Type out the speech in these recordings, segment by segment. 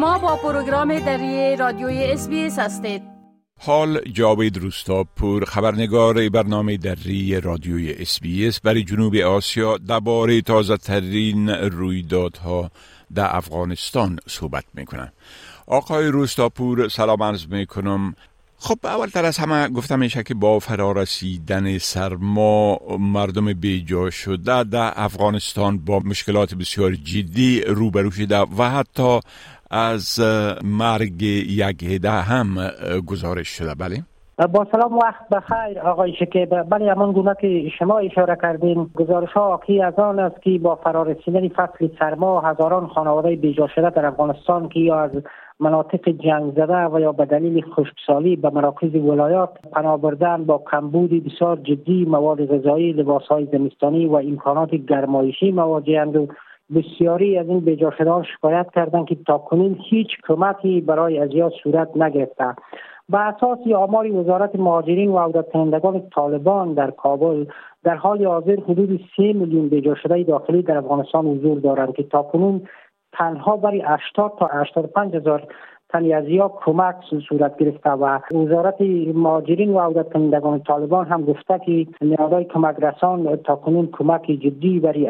شما با پروگرام دری رادیوی اس هستید. حال جاوید روستاپور خبرنگار برنامه دری رادیوی اس برای جنوب آسیا درباره تازه ترین رویدادها در افغانستان صحبت می‌کنم آقای روستاپور سلام عرض می‌کنم. خب اولتر از همه گفتم میشه که با فرارسیدن سرما مردم بیجا شده در افغانستان با مشکلات بسیار جدی روبرو شده و حتی از مرگ یک هده هم گزارش شده. بله؟ با سلام وقت بخیر آقای شکیب. بله همان گونه که شما اشاره کردین گزارش ها از آن است که با فرارسیدن فصل سرما هزاران خانواده بیجا شده در افغانستان که یا از مناطق جنگ زده و یا به دلیل خشکسالی به مراکز ولایات پناه بردن با کمبودی بسیار جدی مواد غذایی لباس های زمستانی و امکانات گرمایشی مواجهند و بسیاری از این بیجا شکایت کردند که تا کنون هیچ کمکی برای ازیاد صورت نگرفته. به اساس آمار وزارت مهاجرین و عودت کنندگان طالبان در کابل در حال حاضر حدود 3 میلیون بیجا شده داخلی در افغانستان حضور دارند که تا کنون تنها برای 80 تا 85 هزار تنی از یا کمک صورت گرفته و وزارت مهاجرین و عودت کنندگان طالبان هم گفته که نهادهای کمک رسان تا کنون کمک جدی برای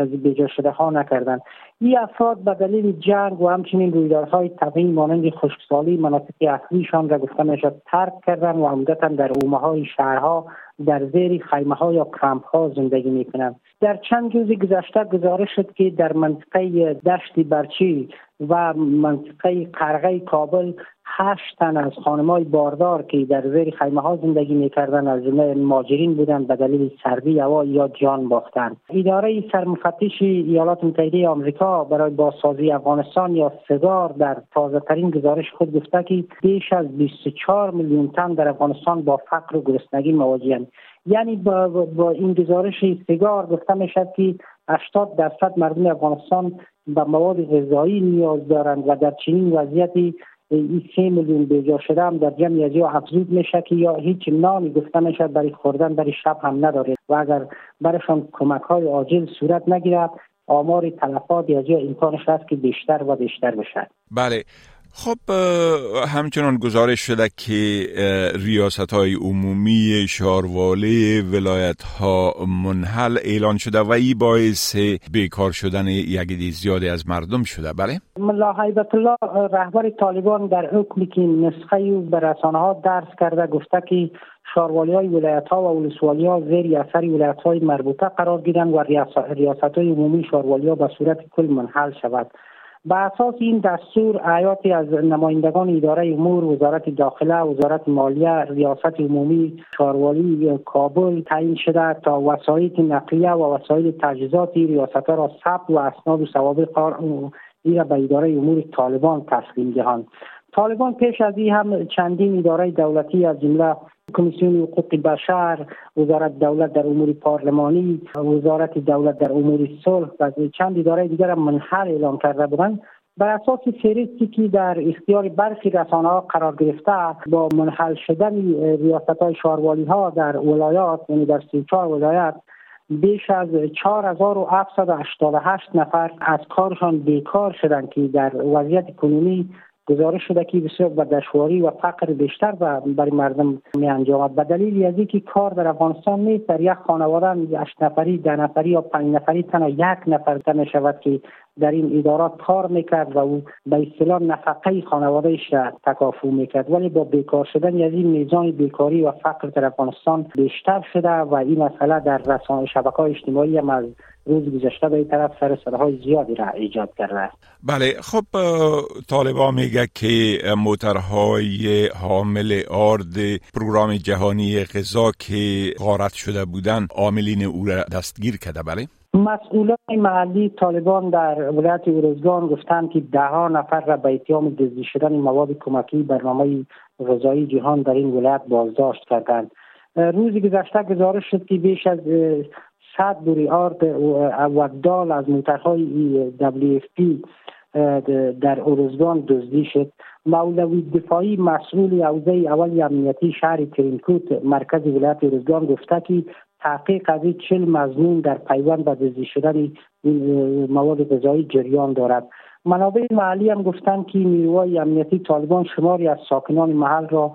از بیجا شده ها نکردند. این افراد به دلیل جنگ و همچنین رویدادهای طبیعی مانند خشکسالی مناطق اصلیشان را گفته می‌شد ترک کردن و عمدتا در اومه های شهرها در زیر خیمه ها یا کمپ ها زندگی می کنند در چند روز گذشته گزارش شد که در منطقه دشت برچی و منطقه قرغه کابل هشت تن از خانمای باردار که در زیر خیمه ها زندگی می‌کردن از جمله ماجرین بودند به دلیل سردی هوا یا جان باختند اداره سرمفتش ایالات متحده آمریکا برای بازسازی افغانستان یا سگار در تازه ترین گزارش خود گفته که بیش از 24 میلیون تن در افغانستان با فقر و گرسنگی مواجهند یعنی با, با این گزارش سگار گفته می‌شد که 80 درصد مردم افغانستان به مواد غذایی نیاز دارند و در چنین وضعیتی این سه میلیون بیجا شده هم در جمعی از افزود میشه که یا هیچ نامی گفته میشه برای خوردن برای شب هم نداره. و اگر برشان کمک های عاجل صورت نگیرد آمار تلفات از یا امکانش هست که بیشتر و بیشتر بشه بله. خب همچنان گزارش شده که ریاست های عمومی شارواله ولایت ها منحل اعلان شده و ای باعث بیکار شدن یک زیادی از مردم شده بله؟ ملا حیبت الله رهبر طالبان در حکمی که نسخه به رسانه ها درس کرده گفته که شاروالی های ولایت ها و ولسوالی ها زیر اثر ولایت های مربوطه قرار گیرند و ریاست های عمومی شاروالی ها به صورت کل منحل شود به اساس این دستور آیاتی از نمایندگان اداره امور وزارت داخله وزارت مالیه ریاست عمومی شاروالی کابل تعیین شده تا وسایل نقلیه و وسایل تجهیزات ریاست را ثبت و اسناد و سوابق این به اداره امور طالبان تسلیم دهند. طالبان پیش از این هم چندین اداره دولتی از جمله کمیسیون حقوق بشر وزارت دولت در امور پارلمانی وزارت دولت در امور صلح و چند اداره دیگر منحل اعلام کرده بودند. بر اساس فهرستی که در اختیار برخی رسانه قرار گرفته با منحل شدن ریاست های شاروالی ها در ولایات یعنی در 34 ولایت بیش از 4788 نفر از کارشان بیکار شدند که در وضعیت کنونی گزارش شده که بسیار به دشواری و فقر بیشتر برای مردم می انجامد به دلیل از اینکه کار در افغانستان نیست در یک خانواده هشت نفری ده نفری یا پنج نفری تنها یک نفر تنها شود که در این ادارات کار می‌کرد و او به اصطلاح نفقه خانوادهش تکافو می‌کرد. ولی با بیکار شدن از این میزان بیکاری و فقر در افغانستان بیشتر شده و این مسئله در رسانه شبکه های اجتماعی هم از روز گذشته به این طرف سر صداهای زیادی را ایجاد کرده بله خب طالبا میگه که موترهای حامل آرد پروگرام جهانی غذا که غارت شده بودن عاملین او را دستگیر کرده. بله؟ مسئولان محلی طالبان در ولایت اورزگان گفتند که ده ها نفر را به اتهام دزدی شدن مواد کمکی برنامه غذایی جهان در این ولایت بازداشت کردند. روز گذشته گزارش شد که بیش از صد آرد و دال از موترهای WFP در اورزگان دزدی شد. مولوی دفاعی مسئول حوزه اول امنیتی شهر ترینکوت مرکز ولایت اورزگان گفته که تحقیق از این چل در پیوند به دزدی شدن مواد غذایی جریان دارد. منابع محلی هم گفتند که نیروهای امنیتی طالبان شماری از ساکنان محل را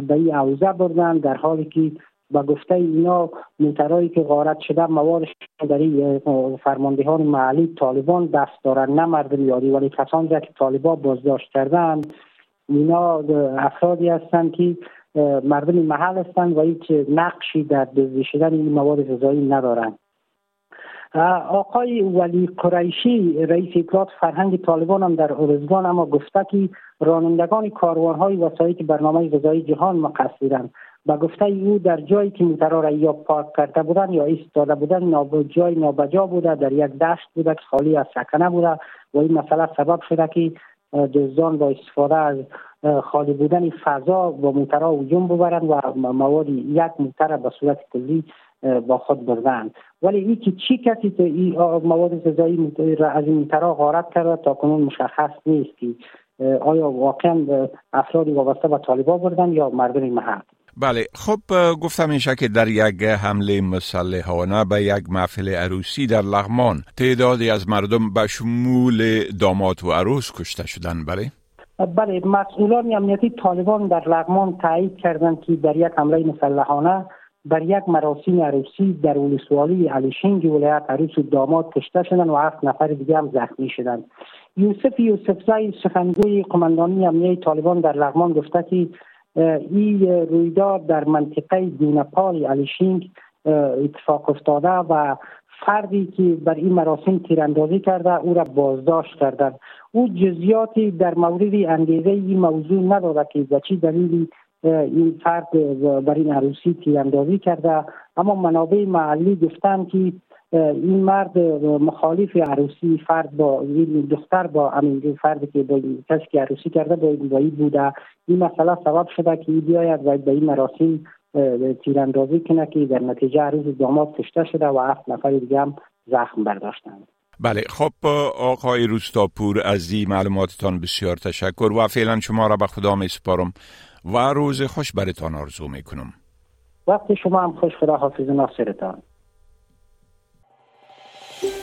به این عوضه بردن در حالی که با گفته اینا موترهایی که غارت شده موارد در فرماندهان محلی طالبان دست دارن نه مردم یاری ولی کسانی که طالبان بازداشت کردن اینا افرادی هستند که مردم محل هستند و هیچ نقشی در دزدی شدن این مواد غذایی ندارند آقای ولی قریشی رئیس اطلاعات فرهنگ طالبان هم در ارزگان اما گفته که رانندگان کاروان های وسایط برنامه غذایی جهان مقصرند با گفته او در جایی که موترا را یا پارک کرده بودن یا ایستاده بودن ناب جای نابجا بوده در یک دشت بوده که خالی از سکنه بوده و این مسئله سبب شده که دزدان با استفاده از خالی بودن فضا با موترا هجوم ببرند و مواد یک موتر به صورت کلی با خود بردن ولی ای که چی کسی که این مواد غذایی از این موترا غارت کرده تا کنون مشخص نیست که آیا واقعا افرادی وابسته به طالبا بردن یا مردم محل. بله خب گفتم میشه که در یک حمله مسلحانه به یک محفل عروسی در لغمان. تعدادی از مردم به شمول داماد و عروس کشته شدن بله؟ بله مسئولان امنیتی طالبان در لغمان تایید کردند که در یک حمله مسلحانه بر یک مراسم عروسی در ولسوالی علیشنگ ولایت عروس و داماد کشته شدند و هفت نفر دیگه هم زخمی شدند. یوسف یوسفزای سخنگوی قماندانی امنیتی طالبان در لغمان گفته که این رویداد در منطقه دونپال علیشینگ اتفاق افتاده و فردی که بر این مراسم تیراندازی کرده او را بازداشت کردن او جزیاتی در مورد انگیزه این موضوع نداده که به چی دلیلی این فرد بر این عروسی تیراندازی کرده. اما منابع محلی گفتند که این مرد مخالف عروسی فرد با این دختر با همین فردی که با کسی که عروسی کرده با این بوده. این مسئله سبب شده که این بیاید و به این مراسم تیراندازی کنه که در نتیجه عروس داماد کشته شده و هفت نفر دیگه هم زخم برداشتند. بله خب آقای روستاپور از این معلوماتتان بسیار تشکر و فعلا شما را به خدا می سپارم و روز خوش برتان آرزو می کنم. وقت شما هم خوش خدا حافظ ناصرتان.